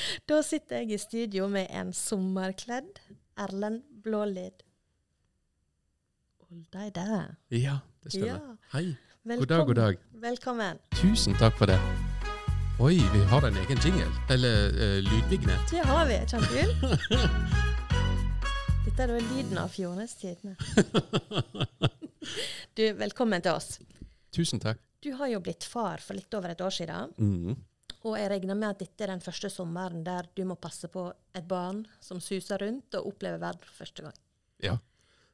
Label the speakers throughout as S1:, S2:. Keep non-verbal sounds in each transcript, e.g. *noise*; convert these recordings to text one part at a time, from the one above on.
S1: *laughs* Da sitter jeg i studio med en sommerkledd Erlend Blålid. Hold deg der.
S2: Ja, det stemmer.
S1: Ja.
S2: Hei.
S1: Velkommen.
S2: God dag, god dag.
S1: Velkommen.
S2: Tusen takk for det. Oi, vi har en egen jingle. Eller uh, lydvignett.
S1: Det har vi. Kjempegøy. *laughs* Dette er da lyden av Fjordenes Tidende. *laughs* Du, velkommen til oss.
S2: Tusen takk.
S1: Du har jo blitt far for litt over et år siden.
S2: Mhm.
S1: Og jeg regner med at dette er den første sommeren der du må passe på et barn som suser rundt og opplever verden for første gang.
S2: Ja.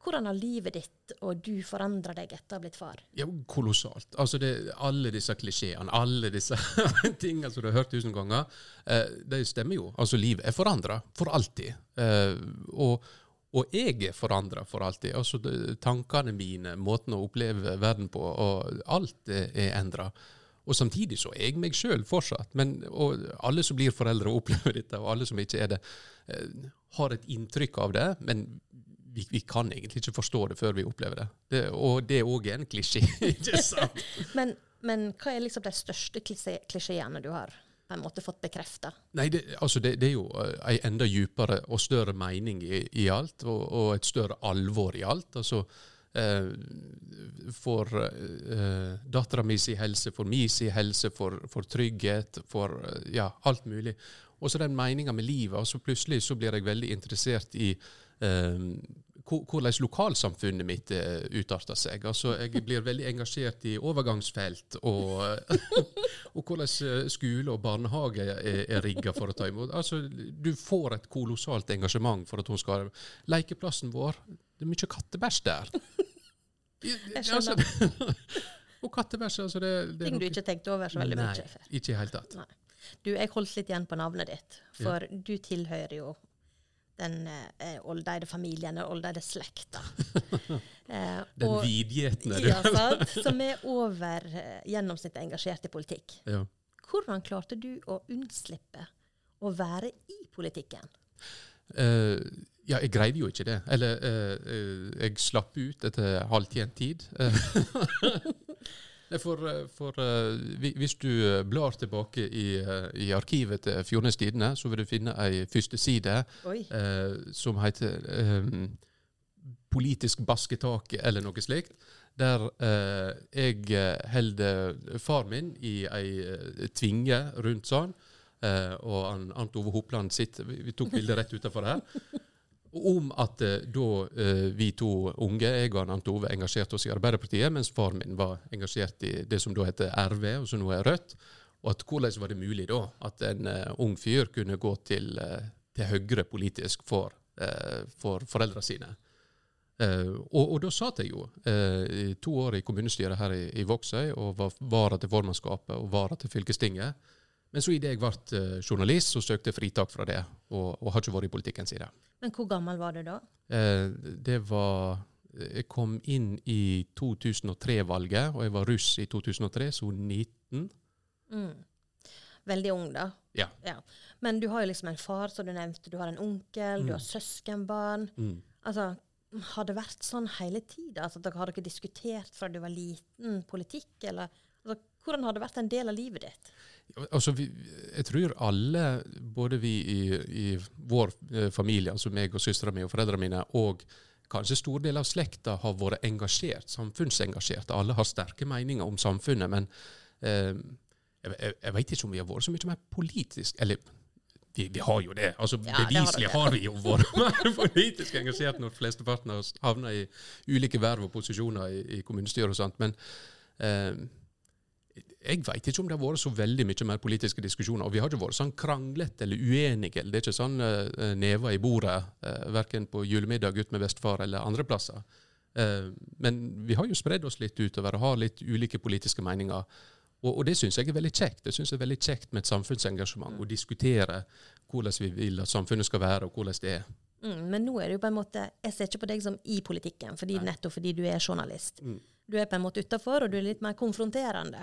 S1: Hvordan har livet ditt og du forandra deg etter å ha blitt far?
S2: ja, kolossalt. Altså, det, alle disse klisjeene, alle disse *laughs* tingene som du har hørt tusen ganger, eh, det stemmer jo. Altså, livet er forandra for alltid. Eh, og, og jeg er forandra for alltid. Altså, det, tankene mine, måten å oppleve verden på, og alt er endra. Og samtidig så er jeg meg sjøl fortsatt. Men, og alle som blir foreldre og opplever *laughs* dette, og alle som ikke er det, eh, har et inntrykk av det. Men vi, vi kan egentlig ikke forstå det før vi opplever det. det og det er også en klisjé, *laughs* ikke sant? *laughs*
S1: Men, men hva er liksom de største klisjeene du har på en måte fått bekrefta?
S2: Nei, det, altså det, det er jo eh, ei enda djupere og større mening i, i alt, og, og et større alvor i alt. Altså, for eh, dattera mi si helse, for mi si helse, for, for trygghet, for eh, ja, alt mulig. Og så den meninga med livet. altså Plutselig så blir jeg veldig interessert i eh, hvordan lokalsamfunnet mitt eh, utarter seg. Altså, Jeg blir veldig engasjert i overgangsfelt og, *laughs* og hvordan eh, skole og barnehage er, er rigga for å ta imot. Altså, Du får et kolossalt engasjement for at hun skal Lekeplassen vår, det er mye kattebæsj der.
S1: Jeg
S2: Altså, *laughs* og kattebæsj, altså det, det
S1: Ting du ikke tenkte over så veldig
S2: Nei,
S1: mye før.
S2: ikke i hele tatt.
S1: Nei. Du, jeg holdt litt igjen på navnet ditt, for du tilhører jo den eh, oldeide familien, den oldeide slekta. *laughs* Eh,
S2: Den
S1: og-
S2: vidgjetne. du.
S1: Ja, sant? Som er over eh, gjennomsnittet engasjert i politikk.
S2: Ja.
S1: Hvordan klarte du å unnslippe å være i politikken?
S2: Eh, ja, jeg greide jo ikke det. Eller eh, eh, jeg slapp ut etter halvtjent tid. Eh, *laughs* for eh, for hvis du blar tilbake i, i arkivet til Fjordnes Tidende, så vil du finne ei første side eh, som heter eh, Politisk basketake, eller noe slikt. Der jeg holder far min i ei tvinge rundt sånn. Uh, og Arnt Ove Hopland sitter Vi, vi tok bildet rett utafor her. Om at eh, da eh, vi to unge, jeg og Ant Ove, engasjerte oss i Arbeiderpartiet, mens far min var engasjert i det som da heter RV, og som nå er Rødt. Og at hvordan var det mulig da at en uh, ung fyr kunne gå til, uh, til Høyre politisk for, uh, for foreldrene sine? Og, og da satt jeg jo i to år i kommunestyret her i, i Vågsøy og var vara til formannskapet og vara til fylkestinget. Men så idet jeg ble eh, journalist, så søkte jeg fritak fra det, og, og har ikke vært i politikken siden.
S1: Men hvor gammel var du da?
S2: Eh, det var Jeg kom inn i 2003-valget, og jeg var russ i 2003, så 19.
S1: Mm. Veldig ung, da.
S2: Ja.
S1: Men du har jo liksom en far, som du nevnte. Du har en onkel, du
S2: Mm.
S1: har søskenbarn.
S2: Mm.
S1: Altså, har det vært sånn hele tida? Altså, har dere diskutert fra du var liten, politikk? Eller altså, hvordan har det vært en del av livet ditt?
S2: Altså, vi, jeg tror alle, både vi i, i vår eh, familie, altså meg og søstera mi og foreldrene mine, og kanskje stor del av slekta, har vært engasjert, samfunnsengasjert. Alle har sterke meninger om samfunnet, men eh, jeg, jeg, vet ikke om vi har vært så mye mer politisk Eller vi, vi har jo det. altså
S1: Ja, det har
S2: Beviselig har vi jo vært *laughs* mer politisk engasjert når flesteparten har havner i ulike verv og posisjoner i, i kommunestyret og sånt. Men eh, jeg vet ikke om det har vært så veldig mye mer politiske diskusjoner. Og vi har ikke vært sånn kranglete eller uenige. Det er ikke sånn uh, never i bordet, uh, verken på julemiddag ut med bestefar eller andre plasser. Uh, men vi har jo spredd oss litt utover og har litt ulike politiske meninger. Og, og det syns jeg er veldig kjekt. Det synes jeg er veldig kjekt med et samfunnsengasjement. Å diskutere hvordan vi vil at samfunnet skal være, og hvordan det er.
S1: Mm, men nå er det jo på en måte Jeg ser ikke på deg som i politikken, fordi, nettopp fordi du er journalist.
S2: Mm.
S1: Du er på en måte utafor, og du er litt mer konfronterende.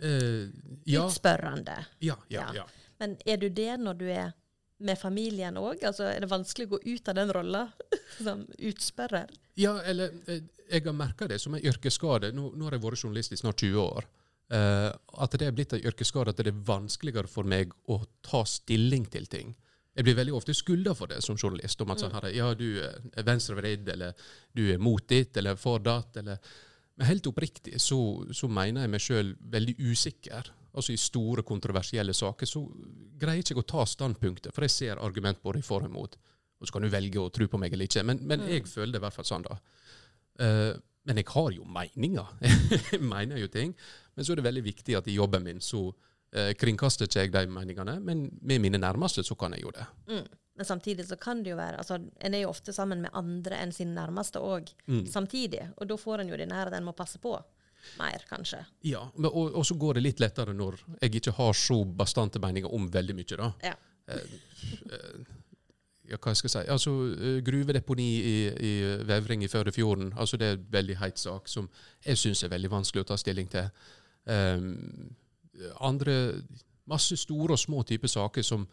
S2: Eh, ja,
S1: Utspørrende.
S2: ja, ja,
S1: Ja.
S2: ja.
S1: Men er du det når du er med familien òg? Altså, er det vanskelig å gå ut av den rolla *laughs* som utspørrer?
S2: Ja, eller eh, jeg har merka det som en yrkesskade. Nå, nå har jeg vært journalist i snart 20 år. Uh, at det er blitt en yrkesskade at det er vanskeligere for meg å ta stilling til ting. Jeg blir veldig ofte skylda for det som journalist. om at sånn her, ja, du er venstrevridd, eller du er mot ditt, eller for datt. eller... Helt oppriktig så, så mener jeg meg sjøl veldig usikker. Altså I store, kontroversielle saker så greier jeg ikke å ta standpunktet, for jeg ser argument både for og imot. Og så kan du velge å tro på meg eller ikke, men, men jeg føler det i hvert fall sånn, da. Uh, men jeg har jo meninger. *laughs* jeg mener jo ting. Men så er det veldig viktig at i jobben min så uh, kringkaster ikke jeg de meningene, men med mine nærmeste så kan jeg jo det.
S1: Mm. Men samtidig så kan det jo være altså En er jo ofte sammen med andre enn sin nærmeste òg,
S2: Mm.
S1: samtidig. Og da får en jo den her at en må passe på mer, kanskje.
S2: Ja, men, og, og så går det litt lettere når jeg ikke har så bastante meninger om veldig mye, da.
S1: Ja.
S2: Eh, eh, ja, hva jeg si? Altså, eh, Gruvedeponi i, i Vevring i Førdefjorden, altså det er en veldig heit sak som jeg syns er veldig vanskelig å ta stilling til. Um, andre Masse store og små typer saker som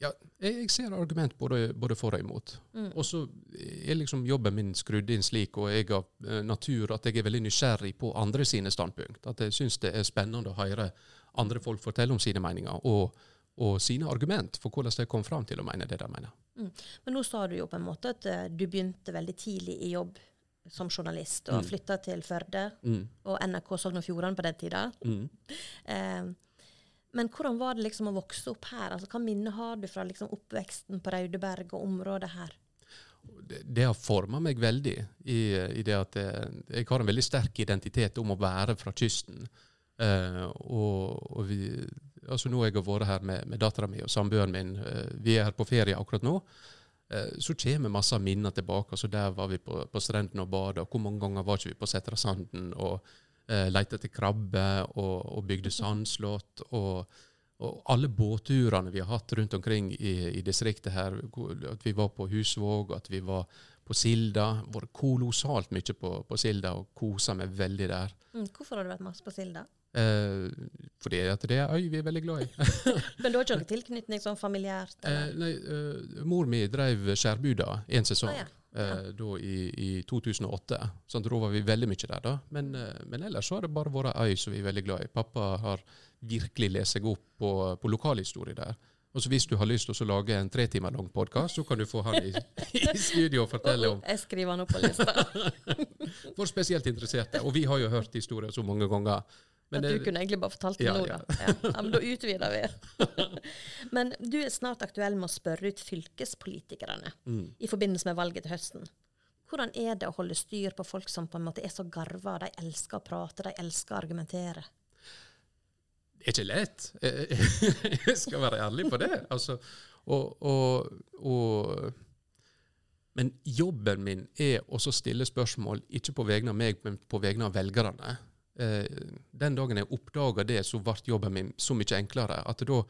S2: ja, jeg, ser argument både, både for og imot.
S1: Mm.
S2: Og så er liksom jobben min skrudd inn slik, og jeg har eh, natur at jeg er veldig nysgjerrig på andre sine standpunkt. At jeg syns det er spennende å høre andre folk fortelle om sine meninger, og, og sine argument for hvordan de kom fram til å mene det de mener.
S1: Men nå sa du jo på en måte at eh, du begynte veldig tidlig i jobb som journalist, og
S2: Mm.
S1: flytta til Førde
S2: Mm.
S1: og NRK Sogn og Fjordane på den tida.
S2: Mm.
S1: Eh, men hvordan var det liksom å vokse opp her? Altså, hva minne har du fra liksom oppveksten på Raudeberg og området her?
S2: det, det har forma meg veldig i, i det at jeg, jeg har en veldig sterk identitet om å være fra kysten. Eh, og, og vi, altså nå jeg har vært her med, med dattera mi og samboeren min, eh, vi er her på ferie akkurat nå, eh, så kommer masse minner tilbake. altså Der var vi på, på strendene og bada, og hvor mange ganger var ikke vi på Setrasanden og uh, leita etter krabbe og, og bygde sandslott. og og alle båtturene vi har hatt rundt omkring i, i distriktet her, at vi var på Husvåg, at vi var på Silda, vært kolossalt mye på, på Silda og kosa meg veldig der.
S1: Mm, hvorfor har du vært masse på Silda?
S2: Eh, fordi at det er øy vi er veldig glad i. *laughs*
S1: Men du har ikke noen *laughs* tilknytning sånn familiært?
S2: eh, nei, eh, mor mi drev skjærbuda en sesong.
S1: Ah, ja.
S2: eh, da i, i 2008. Sånn, da var vi veldig mye der, da. Men, eh, men ellers så har det bare vært øy som vi er veldig glad i. Pappa har virkelig lest seg opp på, på lokalhistorie der. Og så Hvis du har lyst til å lage en tre timer lang podkast, så kan du få han i, *laughs* i studio og fortelle om
S1: Jeg skriver han opp på lista.
S2: For spesielt interesserte. Og vi har jo hørt historier så mange ganger. Men
S1: at du
S2: det,
S1: kunne egentlig bare fortalt det
S2: Ja,
S1: nå, da. Ja. ja, men da utvider vi. *laughs* men du er snart aktuell med å spørre ut fylkespolitikerne
S2: mm,
S1: i forbindelse med valget til høsten. Hvordan er det å holde styr på folk som på en måte er så garva, de elsker å prate, de elsker å argumentere?
S2: det er ikke lett. *laughs* Jeg skal være ærlig på det. Altså, og, og, og, men jobben min er å stille spørsmål, ikke på vegne av meg, men på vegne av velgerne. Eh, den dagen jeg oppdaga det, så ble jobben min så mye enklere. at da,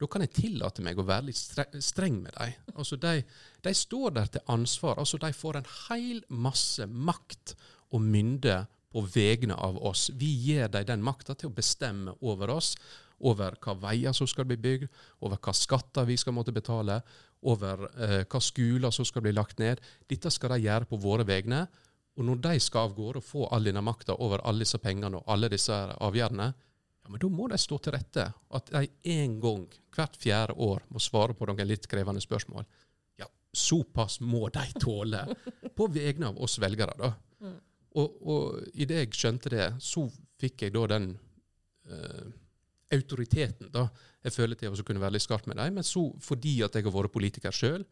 S2: da kan jeg tillate meg å være litt streng med dem. Altså, de, de står der til ansvar. altså De får en hel masse makt og mynde på vegne av oss. Vi gir dem den makta til å bestemme over oss, over hva veier som skal bli bygd, over hva skatter vi skal måtte betale, over eh, hva skoler som skal bli lagt ned. Dette skal de gjøre på våre vegne. Og når de skal av gårde og få all denne makta over alle disse pengene og alle disse avgjørelsene, ja, men da må de stå til rette. At de en gang hvert fjerde år må svare på noen litt krevende spørsmål. Ja, såpass må de tåle *laughs* på vegne av oss velgere, da.
S1: Mm.
S2: Og, og idet jeg skjønte det, så fikk jeg da den uh, autoriteten da, jeg føler til å kunne være litt skarp med dem. Men så, fordi at jeg har vært politiker sjøl,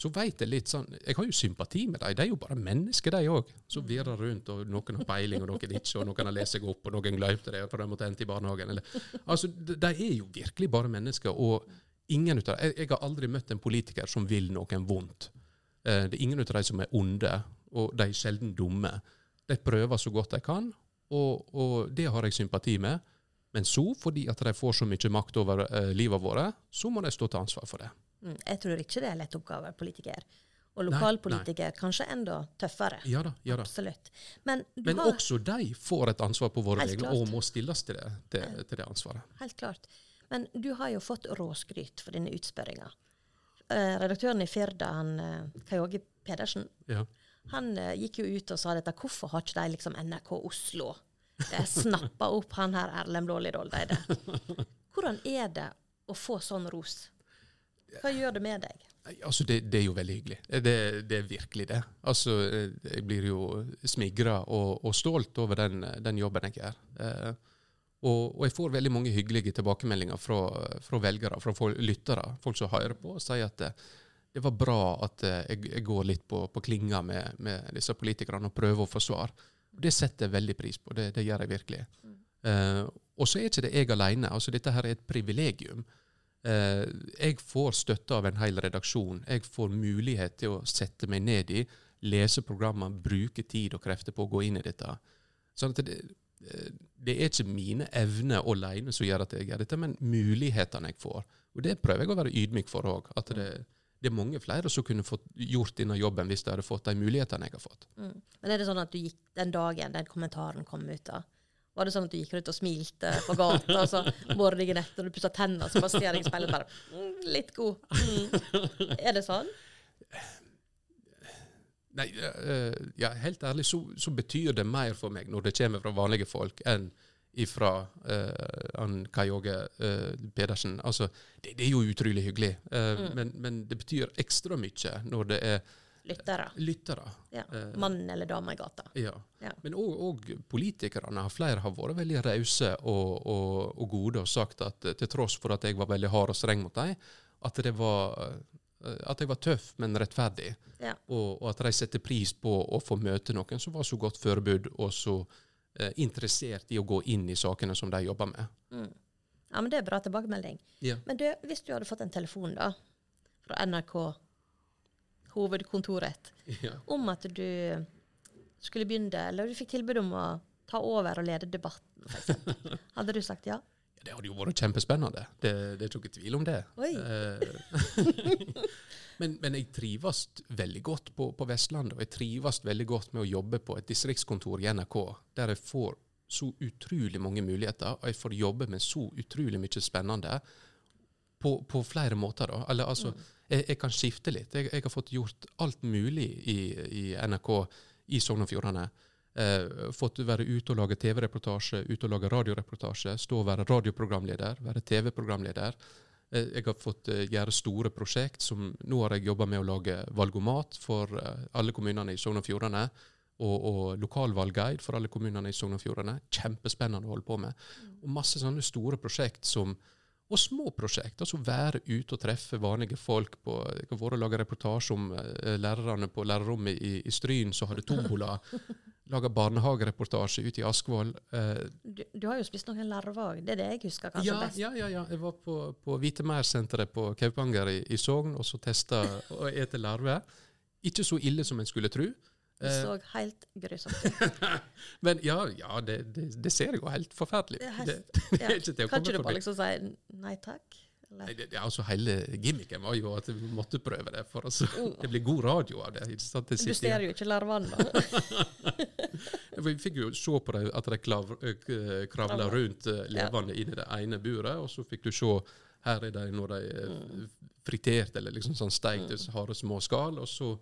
S2: så vet jeg litt sånn Jeg har jo sympati med dem. De er jo bare mennesker, de òg. Som virrer rundt, og noen har peiling, og noen ikke, og noen har lest seg opp, og noen glemte det, for de måtte hente i barnehagen. Eller, altså, de, de er jo virkelig bare mennesker. og ingen ut av jeg, jeg har aldri møtt en politiker som vil noen vondt. Eh, det er ingen av de som er onde, og de er sjelden dumme. De prøver så godt de kan, og, og det har jeg sympati med. Men så, fordi at de får så mye makt over eh, livet vårt, så må de stå til ansvar for det.
S1: Mm, jeg tror ikke det er lett oppgave politiker. Og
S2: Nei,
S1: nei. kanskje enda tøffere.
S2: Ja da, ja da.
S1: Absolutt. Men du
S2: Men
S1: har
S2: også de får et ansvar på våre
S1: regler
S2: og må stilles til det, til, til det ansvaret.
S1: Helt klart. Men du har jo fått råskryt for denne utspørringa. Eh, redaktøren i Firda, han, eh, Kai Åge Pedersen,
S2: Ja.
S1: han eh, gikk jo ut og sa dette. Hvorfor har ikke de liksom NRK Oslo snappa opp han her Erlend Blålid Oldeide. *laughs* Hvordan er det å få sånn ros? Hva gjør det med deg?
S2: Altså, det, det er jo veldig hyggelig. Det, det er virkelig det. Altså, eh, jeg blir jo smigra og, og stolt over den, den jobben jeg gjør. Eh, og, og jeg får veldig mange hyggelige tilbakemeldinger fra, fra velgere, fra folk, lyttere, folk som hører på, og sier at det, det var bra at eh, jeg, jeg går litt på, på klinga med, med disse politikerne og prøver å få svar. Det setter jeg veldig pris på. Det, det gjør jeg virkelig. Eh, og så er ikke det jeg alene. Altså, dette her er et privilegium. Eh, jeg får støtte av en hel redaksjon. Jeg får mulighet til å sette meg ned i, lese programmer, bruke tid og krefter på å gå inn i dette. Sånn at det, eh, det er ikke mine evner alene som gjør at jeg gjør dette, men mulighetene jeg får. Og det prøver jeg å være ydmyk for òg. At det, det er mange flere som kunne fått gjort denne jobben hvis de hadde fått de mulighetene jeg har fått.
S1: Mm. Men er det sånn at du gikk den dagen den kommentaren kom ut, da? Var det sånn at du gikk rundt og smilte på gata, og så morgenen etter og du pussa tennene, så bare ser jeg speilet bare mm, Litt god. Mm. Er det sånn?
S2: Nei, eh, ja, helt ærlig så, så betyr det mer for meg når det kommer fra vanlige folk, enn ifra uh, Kai Åge uh, Pedersen. Altså, det, det er jo utrolig hyggelig, eh, men, men det betyr ekstra mye når det er
S1: Lyttere.
S2: lyttere.
S1: Ja.
S2: Eh,
S1: Mann eller dame i gata.
S2: Ja.
S1: Ja.
S2: Men òg politikerne. Flere har vært veldig rause og, og, og gode og sagt at eh, til tross for at jeg var veldig hard og streng mot dem, at, det var, eh, at jeg var tøff, men rettferdig.
S1: Ja.
S2: Og, og at de setter pris på å få møte noen som var så godt forberedt og så eh, interessert i å gå inn i sakene som de jobber med.
S1: Mm. Ja, men det er bra tilbakemelding.
S2: Ja.
S1: Men du, hvis du hadde fått en telefon da, fra NRK, hovedkontoret, *laughs*
S2: Ja.
S1: om at du skulle begynne, eller du fikk tilbud om å ta over og lede debatten. *laughs* Hadde du sagt ja?
S2: Det hadde jo vært kjempespennende. Det, det er ikke tvil om det. Eh, *laughs* men, men jeg trives veldig godt på, på Vestlandet, og jeg trives veldig godt med å jobbe på et distriktskontor i NRK, der jeg får så utrolig mange muligheter, og jeg får jobbe med så utrolig mye spennende på, på flere måter. da. Eller altså, jeg, jeg kan skifte litt. Jeg, jeg har fått gjort alt mulig i, i NRK i Sogn og Fjordane. Eh, fått være ute og lage TV-reportasje, ute og lage radioreportasje, stå og være radioprogramleder, være TV-programleder. Eh, jeg har fått eh, gjøre store prosjekt. som Nå har jeg jobba med å lage valgomat for eh, alle kommunene i Sogn og Fjordane. Og, og lokalvalgguide for alle kommunene i Sogn og Fjordane. Kjempespennende å holde på med. Og masse sånne store prosjekt som og små prosjekt. altså Være ute og treffe vanlige folk. på, Jeg har vært og laga reportasje om eh, lærerne på lærerrommet i, i Stryn som hadde tombola. *laughs* Laga barnehagereportasje ute i Askvoll. Eh,
S1: Du, du har jo spist noen larver òg. Det er det jeg husker kanskje
S2: ja,
S1: best.
S2: ja, ja, ja. Jeg var på, på Hvitemersenteret på Kaupanger i, i Sogn og så testa *laughs* å ete larver. Ikke så ille som en skulle tro.
S1: Det
S2: Eh,
S1: så helt grusomt ut. *laughs*
S2: men ja, ja det, det, det ser jo helt forferdelig
S1: er
S2: ut. Det, det
S1: Ja. Kan ikke du bare liksom si nei takk? Eller?
S2: Nei, det, altså Hele gimmicken var jo at vi måtte prøve det. for altså,
S1: Mm. *laughs*
S2: Det blir god radio av det. Det
S1: Du ser jo ikke larvene. *laughs*
S2: Vi fikk jo se på det, at de klav, kravla rundt eh, levende inn i det ene buret, og så fikk du se her er de når de er
S1: Mm.
S2: fritert eller liksom sånn steikt i harde små skall, og så,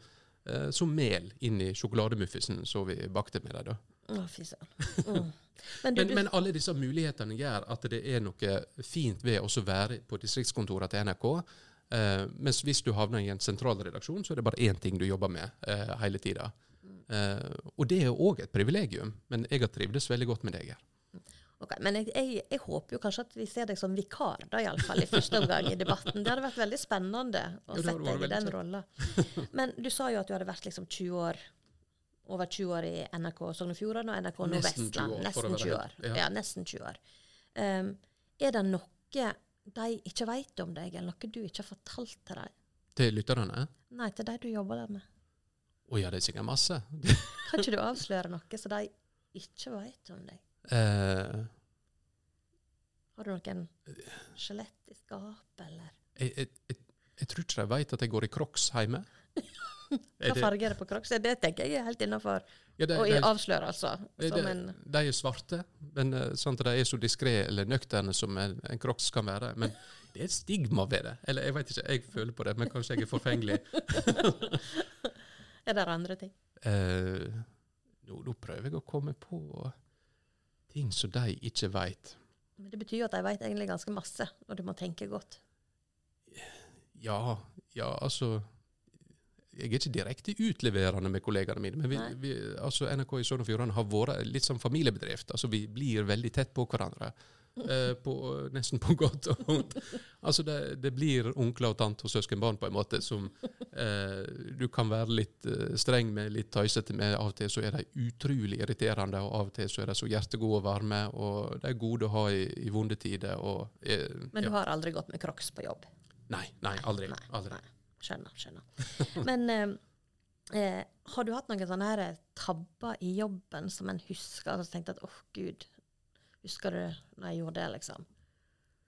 S2: eh, så mel inn i sjokolademuffisen som vi bakte med dem.
S1: Å, fy søren. Mm. Men
S2: alle disse mulighetene gjør at det er noe fint ved å være på distriktskontoret til NRK. Eh, mens hvis du havner i en sentralredaksjon, så er det bare én ting du jobber med eh, hele tida. Eh, og det er òg et privilegium, men jeg har trivdes veldig godt med deg her. gjør.
S1: Ok, men jeg, jeg, jeg håper jo kanskje at vi ser deg som vikar, da iallfall, i første omgang i debatten. Det hadde vært veldig spennende å
S2: Ja,
S1: sette deg i den rolla. Men du sa jo at du hadde vært liksom 20 år over 20 år i NRK Sogn og Fjordane og NRK Nordvestland. Nesten 20 år.
S2: ja.
S1: Ja, nesten 20 år. Um, er det noe de ikke vet om deg, eller noe du ikke har fortalt til dem?
S2: Til lytterne?
S1: Nei, til de du jobber der med.
S2: Å ja, det er sikkert masse.
S1: Kan ikke du avsløre noe så de ikke vet om deg?
S2: Uh,
S1: Har du noen skjelett i skapet, eller
S2: jeg, jeg, jeg, jeg tror ikke de vet at jeg går i crocs hjemme. *laughs* *laughs*
S1: Hva
S2: det-
S1: farge er det på Crocs? Det tenker jeg er helt innafor
S2: Ja, de,
S1: å
S2: de,
S1: avsløre, altså.
S2: de,
S1: Som en
S2: de er svarte, men eh, sånn at de er så diskré eller nøkterne som en, en crocs kan være. Men *laughs* det er et stigma ved det. Eller jeg vet ikke, jeg føler på det, men kanskje jeg er forfengelig. *laughs*
S1: Er det andre ting?
S2: Eh, nå, nå prøver jeg å komme på ting som de ikke veit.
S1: Men det betyr jo at de vet egentlig ganske masse, når du må tenke godt.
S2: Ja, ja, altså Jeg er ikke direkte utleverende med kollegaene mine, men vi, vi, altså NRK i Sogn og Fjordane har vært litt som familiebedrift. Altså Vi blir veldig tett på hverandre. Eh, på, nesten på godt og vondt. Altså det, det blir onkler og tante og søskenbarn på en måte som eh, du kan være litt eh, streng med, litt tøysete med. Av og til så er de utrolig irriterende, og av og til så er de så hjertegode og varme. Og de er gode å ha i, i vonde tider. Og, eh,
S1: Men du
S2: ja.
S1: har aldri gått med crocs på jobb?
S2: Nei, nei, aldri.
S1: Nei,
S2: aldri.
S1: nei. Skjønner. skjønner. *laughs* Men eh, eh, har du hatt noen sånne her tabber i jobben som en husker? Altså tenkte at åh, gud, husker du når jeg gjorde det, liksom?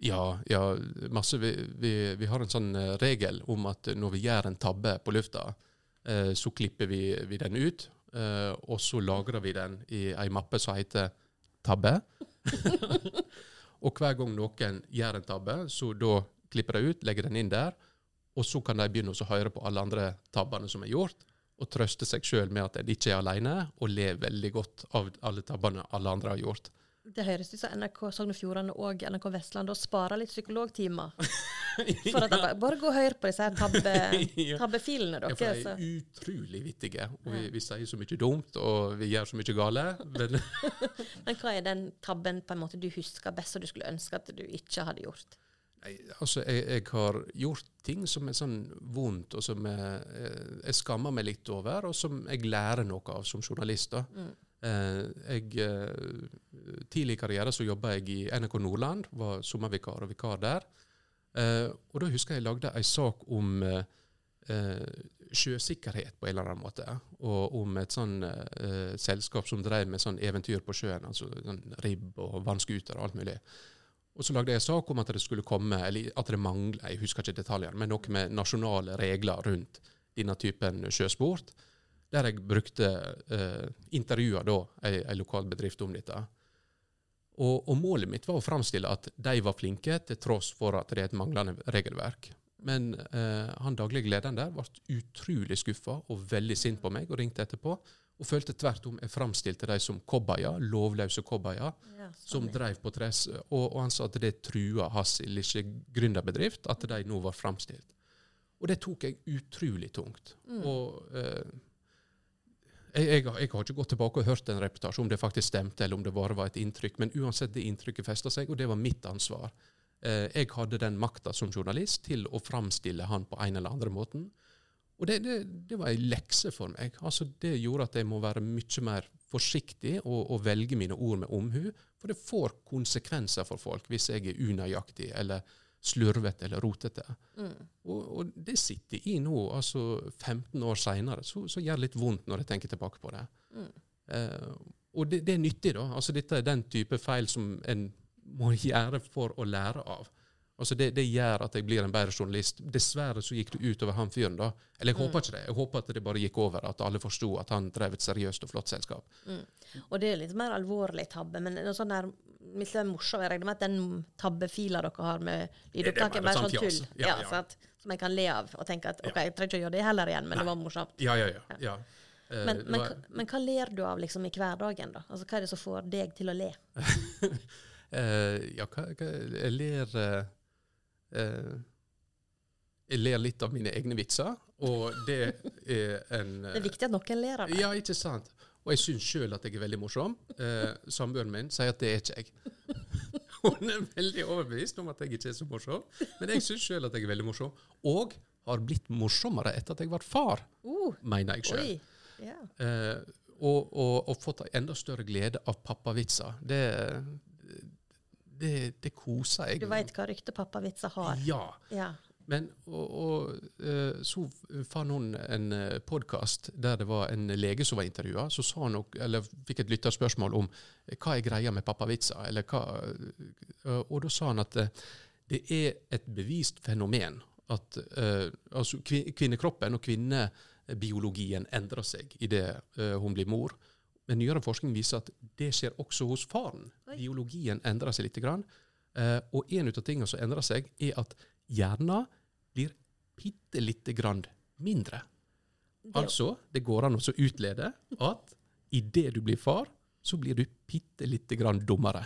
S2: Ja, ja masse. Vi, vi, vi har en sånn eh, regel om at når vi gjør en tabbe på lufta, eh, så klipper vi, vi den ut, eh, og så lagrer vi den i ei mappe som heter tabbe. *laughs* og hver gang noen gjør en tabbe, så da klipper de ut, legger den inn der, og så kan de begynne å høre på alle andre tabbene som er gjort, og trøste seg sjøl med at de ikke er alene, og ler veldig godt av alle tabbene alle andre har gjort.
S1: Det høres ut som NRK Sogn og Fjordane og NRK Vestland og sparer litt psykologtimer. *laughs* For at bare, bare gå og hør på disse her tabbe, *laughs* tabbefilene deres.
S2: Ja, for de er utrolig vittige, og vi, vi sier så mye dumt, og vi gjør så mye gale. Men *laughs*
S1: Men hva er den tabben på en måte du husker best, og du skulle ønske at du ikke hadde gjort?
S2: Nei, altså, jeg, jeg har gjort ting som er sånn vondt, og som jeg, jeg skammer meg litt over, og som jeg lærer noe av som journalist. da.
S1: Mm.
S2: Eh, jeg, eh, tidlig i karriere så jobba jeg i NRK Nordland, var sommervikar og vikar der. Eh, og da husker jeg jeg lagde ei sak om eh, eh, sjøsikkerhet på en eller annen måte. Og om et sånn eh, selskap som drev med sånn eventyr på sjøen, altså sånn ribb og vannskuter og alt mulig. Og så lagde jeg en sak om at det skulle komme, eller at det mangler, jeg husker ikke detaljene, men noe med nasjonale regler rundt denne typen sjøsport. Der jeg brukte eh, intervjua da ei, ei lokal bedrift om dette. Og, og målet mitt var å framstille at de var flinke, til tross for at det er et manglende regelverk. Men eh, han daglig lederen der ble utrolig skuffa og veldig sint på meg og ringte etterpå. Og følte tvert om jeg framstilte dem som cowboyer, lovløse cowboyer,
S1: Ja,
S2: som drev på tress. Og, og han sa at det trua hans lille gründerbedrift, at de nå var framstilt. Og det tok jeg utrolig tungt.
S1: Mm.
S2: Og eh, jeg, jeg, jeg har ikke gått tilbake og hørt en reportasje om det faktisk stemte, eller om det bare var et inntrykk, men uansett, det inntrykket festa seg, og det var mitt ansvar. Eh, jeg hadde den makta som journalist til å framstille han på en eller andre måten. Og det, det, det var ei lekse for meg. Altså, det gjorde at jeg må være mye mer forsiktig og, og velge mine ord med omhu. For det får konsekvenser for folk hvis jeg er unøyaktig eller slurvete eller rotete.
S1: Mm.
S2: Og, og det sitter i nå, altså 15 år seinere, så, så gjør det litt vondt når jeg tenker tilbake på det.
S1: Mm.
S2: Eh, og det, det er nyttig, da. Altså, dette er den type feil som en må *laughs* gjøre for å lære av. Altså det, det gjør at jeg blir en bedre journalist. Dessverre så gikk det utover han fyren, da. Eller jeg
S1: Mm.
S2: håper ikke det. Jeg håper at det bare gikk over, at alle forsto at han drev et seriøst og flott selskap.
S1: Og det er litt mer alvorlig tabbe, men noe sånn der litt morsomt. morsom, jeg regner med at den tabbefila dere har med
S2: lydopptaket, er bare
S1: sånn tull.
S2: Ja,
S1: Ja, sant? Som jeg kan le av og tenke at OK, jeg trenger ikke å gjøre det heller igjen, men
S2: Nei.
S1: det var morsomt.
S2: Ja, ja, ja. ja. Eh,
S1: Men, men,
S2: var-
S1: men hva ler du av liksom i hverdagen, da? Altså, Hva er det som får deg til å le? *laughs*
S2: Eh, ja, hva, hva Jeg ler eh, Jeg ler litt av mine egne vitser, og det er en *laughs*
S1: Det er viktig at noen ler av meg.
S2: Ja, ikke sant? Og jeg syns sjøl at jeg er veldig morsom. Eh, Samboeren min sier at det er ikke jeg. *laughs* Hun er veldig overbevist om at jeg ikke er så morsom, men jeg syns sjøl at jeg er veldig morsom. Og har blitt morsommere etter at jeg ble far,
S1: Uh,
S2: mener jeg sjøl. Eh, og, og, og fått enda større glede av pappavitser. Det, det, det koser jeg
S1: Du veit hva ryktepappavitser har.
S2: Ja.
S1: Ja.
S2: Men og, og eh, så fant hun en podkast der det var en lege som var intervjua. Så sa nok, eller fikk et lytterspørsmål om eh, hva er greia med pappavitser. Eller hva, eh, og da sa han at eh, det er et bevist fenomen at eh, altså kvinnekroppen og kvinnebiologien endrer seg idet hun blir mor. Men nyere forskning viser at det skjer også hos faren.
S1: Oi.
S2: Biologien endrer seg litt. Grann. Eh, og en av tingene som endrer seg, er at hjernen blir bitte lite grann mindre.
S1: Det,
S2: Altså, det går an å utlede at idet du blir far, så blir du bitte lite grann dummere.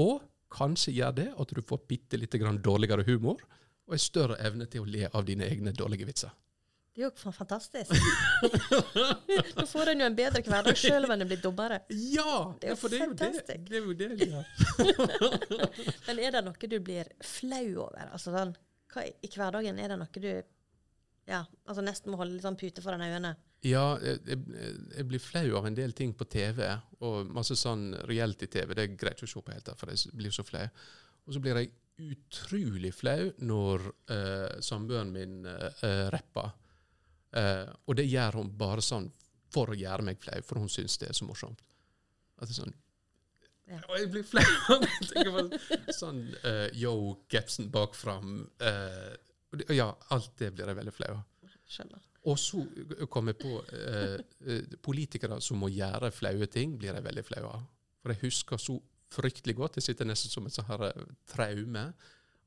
S2: Og kanskje gjør det at du får bitte lite grann dårligere humor og en større evne til å le av dine egne dårlige vitser.
S1: Det er jo fantastisk. *laughs* Nå får en jo en bedre hverdag sjøl om en er blitt dummere.
S2: Ja!
S1: Det er jo
S2: er jo det. Det er jo det ja. *laughs* *laughs*
S1: Men er det noe du blir flau over? Altså sånn, hva, I hverdagen er det noe du ja, altså nesten må holde litt sånn pute foran øynene?
S2: Ja, jeg, jeg, jeg blir flau av en del ting på TV, og masse sånn reality-TV. Det er greit å se på helt, for jeg blir så flau. Og så blir jeg utrolig flau når uh, samboeren min uh, rapper. Eh, og det gjør hun bare sånn for å gjøre meg flau, for hun syns det er så morsomt. At det er sånn
S1: Ja.
S2: Og jeg blir flau av det. Sånn uh, yo, capsen bak fram. Uh, ja, alt det blir jeg veldig flau av.
S1: Skjønner.
S2: Og så kom jeg på politikere som må gjøre flaue ting, blir jeg veldig flau av. For jeg husker så fryktelig godt, Jeg sitter nesten som et sånt her traume,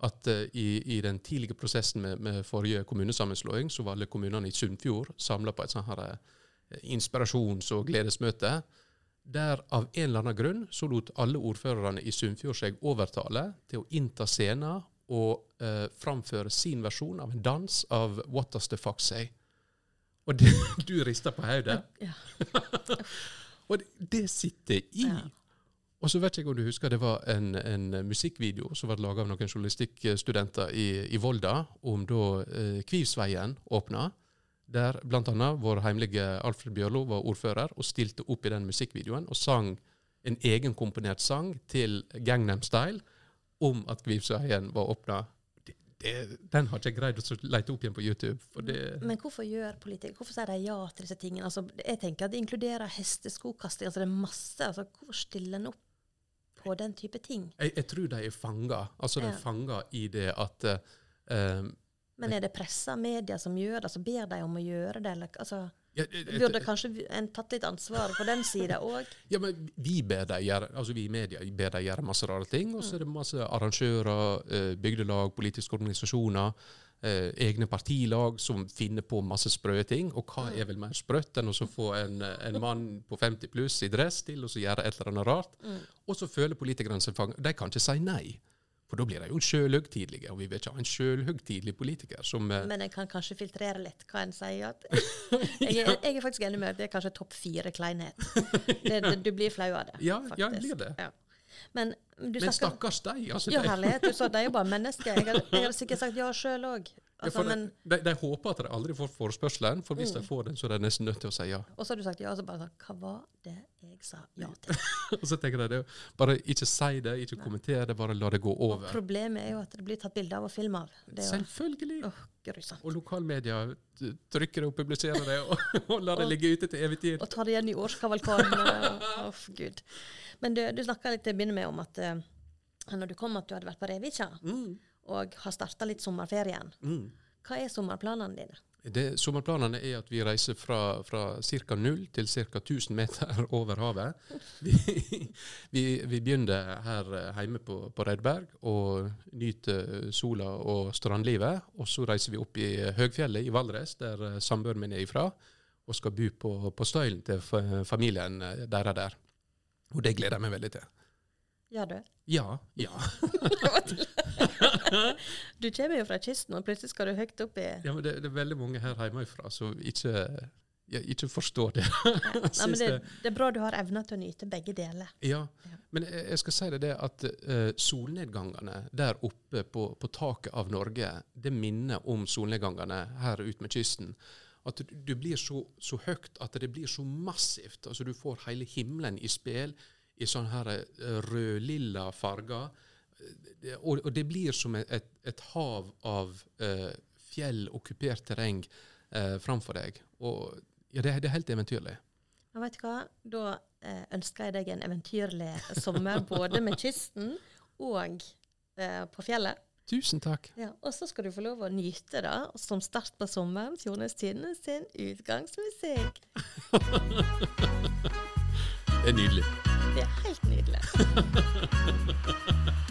S2: at uh, i, i den tidlige prosessen med, med forrige kommunesammenslåing, så var alle kommunene i Sunnfjord samla på et sånt her uh, inspirasjons- og gledesmøte. Der av en eller annen grunn så lot alle ordførerne i Sunnfjord seg overtale til å innta scenen og uh, framføre sin versjon av en dans av What Does The Fuck Say? Og det, *laughs* du rister på hodet.
S1: Ja. *laughs*
S2: Og det, det sitter i.
S1: Ja.
S2: Og så vet jeg om du husker, det var en, en musikkvideo som var laga av noen journalistikkstudenter i, i Volda, om da eh, Kvivsveien åpna. Der bl.a. vår heimlige Alfred Bjørlo var ordfører og stilte opp i den musikkvideoen og sang en egenkomponert sang til Gangnam Style om at Kvivsveien var åpna. Den har ikke jeg greid å lete opp igjen på YouTube.
S1: Men hvorfor gjør politikere Hvorfor sier de ja til disse tingene? Altså, jeg tenker at Det inkluderer hesteskokasting. Altså, det er masse. Altså, hvorfor stiller en opp på den type ting?
S2: jeg, jeg tror de er fanga. Altså, de er fanga i det at uh,
S1: Men er det pressa media som gjør det? Altså, ber de om å gjøre det? Eller, altså,
S2: ja, jeg- jeg-
S1: burde kanskje en tatt litt ansvar på den sida *laughs* òg?
S2: Ja, men vi ber de gjøre altså vi i media ber dem gjøre masse rare ting. Og så er det masse arrangører, eh, bygdelag, politiske organisasjoner, eh, egne partilag som finner på masse sprø ting. Og hva er vel mer sprøtt enn å få en, en mann på 50 pluss i dress til å så gjøre et eller annet rart? Og så føler politikerne seg fanget. De kan ikke si nei. For da blir de jo sjølhøgtidelige, og vi vil ikke ha en sjølhøgtidelig politiker som eh,
S1: Men en kan kanskje filtrere litt hva en sier. At *laughs* jeg, er, jeg er faktisk enig med at det er kanskje topp fire kleinhet. Det, det, du blir flau av det.
S2: Ja, ja,
S1: jeg
S2: blir det.
S1: Ja. Men du
S2: Men stakkars deg! Altså,
S1: Ja, herlighet. Du sa de bare mennesker. Jeg hadde, jeg hadde sikkert sagt ja sjøl òg.
S2: Ja,
S1: Altså,
S2: for
S1: men- Mm.
S2: de, de håper at de aldri får forespørselen, for hvis de får den, så er de nesten nødt til å si ja.
S1: Og så har du sagt ja, og så bare sånn Hva var det jeg sa ja til? *laughs*
S2: Og så tenker jeg det, bare ikke si det, ikke kommentere det, bare la det gå over.
S1: Og Problemet er jo at det blir tatt bilde av og film av. Det
S2: Selvfølgelig.
S1: grusomt.
S2: Og lokalmedia trykker det og publiserer det, og, *laughs* og lar det ligge ute til evig tid.
S1: Og tar det igjen i årskavalkaden. Uff, gud. Men du, du snakka litt til å begynne med om at uh, når du kom at du hadde vært på Revikja
S2: Mm,
S1: og har starta litt sommerferien.
S2: mm.
S1: Hva er sommerplanene dine?
S2: Det, sommerplanene er at vi reiser fra, fra ca. null til ca. 1000 meter *laughs* over havet. Vi, *laughs* vi, vi begynner her eh, hjemme på, på Redberg og nyter sola og strandlivet. Og så reiser vi opp i høgfjellet i Valdres, der eh, samboeren min er ifra, og skal bo på, på Støylen til familien eh, deres der. Og det gleder jeg meg veldig til.
S1: Ja, du.
S2: Ja, ja. *laughs* *laughs*
S1: Du kommer jo fra kysten, og plutselig skal du høyt opp i
S2: ja men det, det er veldig mange her hjemmefra som ikke, ikke forstår det. *laughs*
S1: Nei, men det,
S2: det-
S1: er bra du har evna til å nyte begge deler.
S2: Ja,
S1: Ja.
S2: men jeg jeg skal si det det at uh, solnedgangene der oppe på, på taket av Norge, det minner om solnedgangene her ut med kysten. At du, du blir så, så høyt at det blir så massivt. Altså Du får hele himmelen i spill i sånn her rødlilla rød-lilla farger. Eh, Og, og det blir som et, et, hav av uh, fjell, okkupert terreng uh, framfor deg. Og ja, det, det er helt eventyrlig.
S1: Men vet du hva? Da uh, ønsker jeg deg en eventyrlig sommer, *laughs* både med kysten og eh, på fjellet.
S2: Tusen takk.
S1: Ja, og så skal du få lov å nyte det som start på sommeren. Jonas Tidende sin utgangsmusikk. *laughs*
S2: Det er nydelig.
S1: Det er helt nydelig. *laughs*